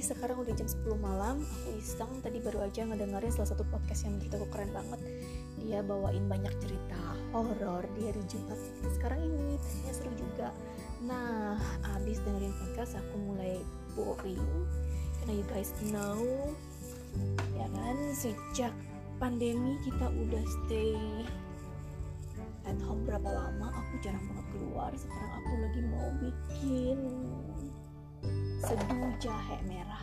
sekarang udah jam 10 malam. Aku iseng tadi baru aja ngedengerin salah satu podcast yang menurut aku keren banget. Dia bawain banyak cerita horor di hari Jumat Sekarang ini. Pastinya seru juga. Nah abis dengerin podcast aku mulai boring. Karena you guys know Ya kan sejak pandemi kita udah stay at home berapa lama? Aku jarang banget keluar. Sekarang aku lagi mau bikin seduh jahe merah.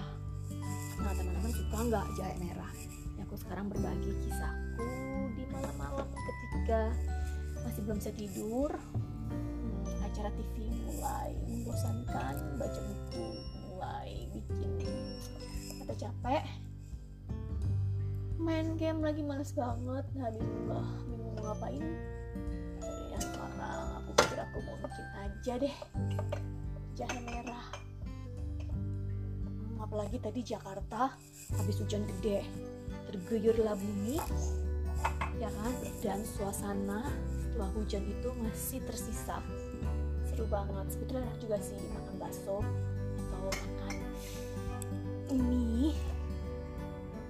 Nah teman-teman suka nggak jahe merah? Ya, aku sekarang berbagi kisahku di malam-malam ketika masih belum bisa tidur. Hmm, acara TV mulai membosankan baca buku mulai bikin kata capek. Main game lagi males banget nah bingung lah bingung mau ngapain. Ya sekarang aku pikir aku mau bikin aja deh jahe merah apalagi tadi Jakarta habis hujan gede. Terguyurlah bumi ya kan? Dan suasana setelah hujan itu masih tersisa. Seru banget. Sebetulnya enak juga sih makan bakso atau makan ini.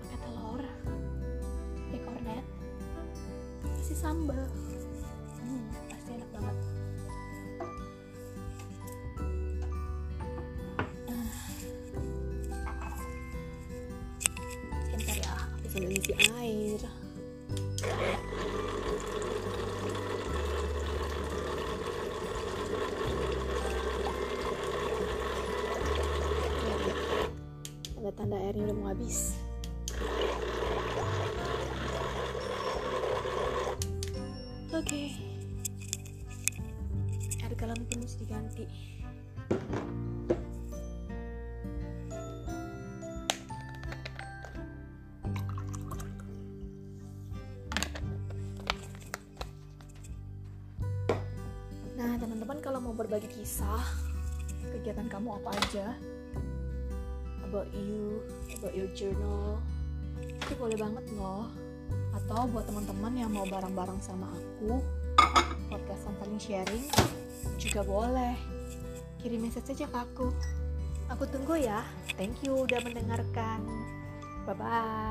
Pakai telur pakai kornet kasih sambal. Hmm, sambil isi air tanda-tanda airnya udah mau habis. Oke. Air galon pun mesti diganti teman-teman kalau mau berbagi kisah, kegiatan kamu apa aja? About you, about your journal, itu boleh banget loh. Atau buat teman-teman yang mau bareng-bareng sama aku, podcastan saling sharing, juga boleh. Kirim message aja ke aku. Aku tunggu ya. Thank you udah mendengarkan. Bye-bye.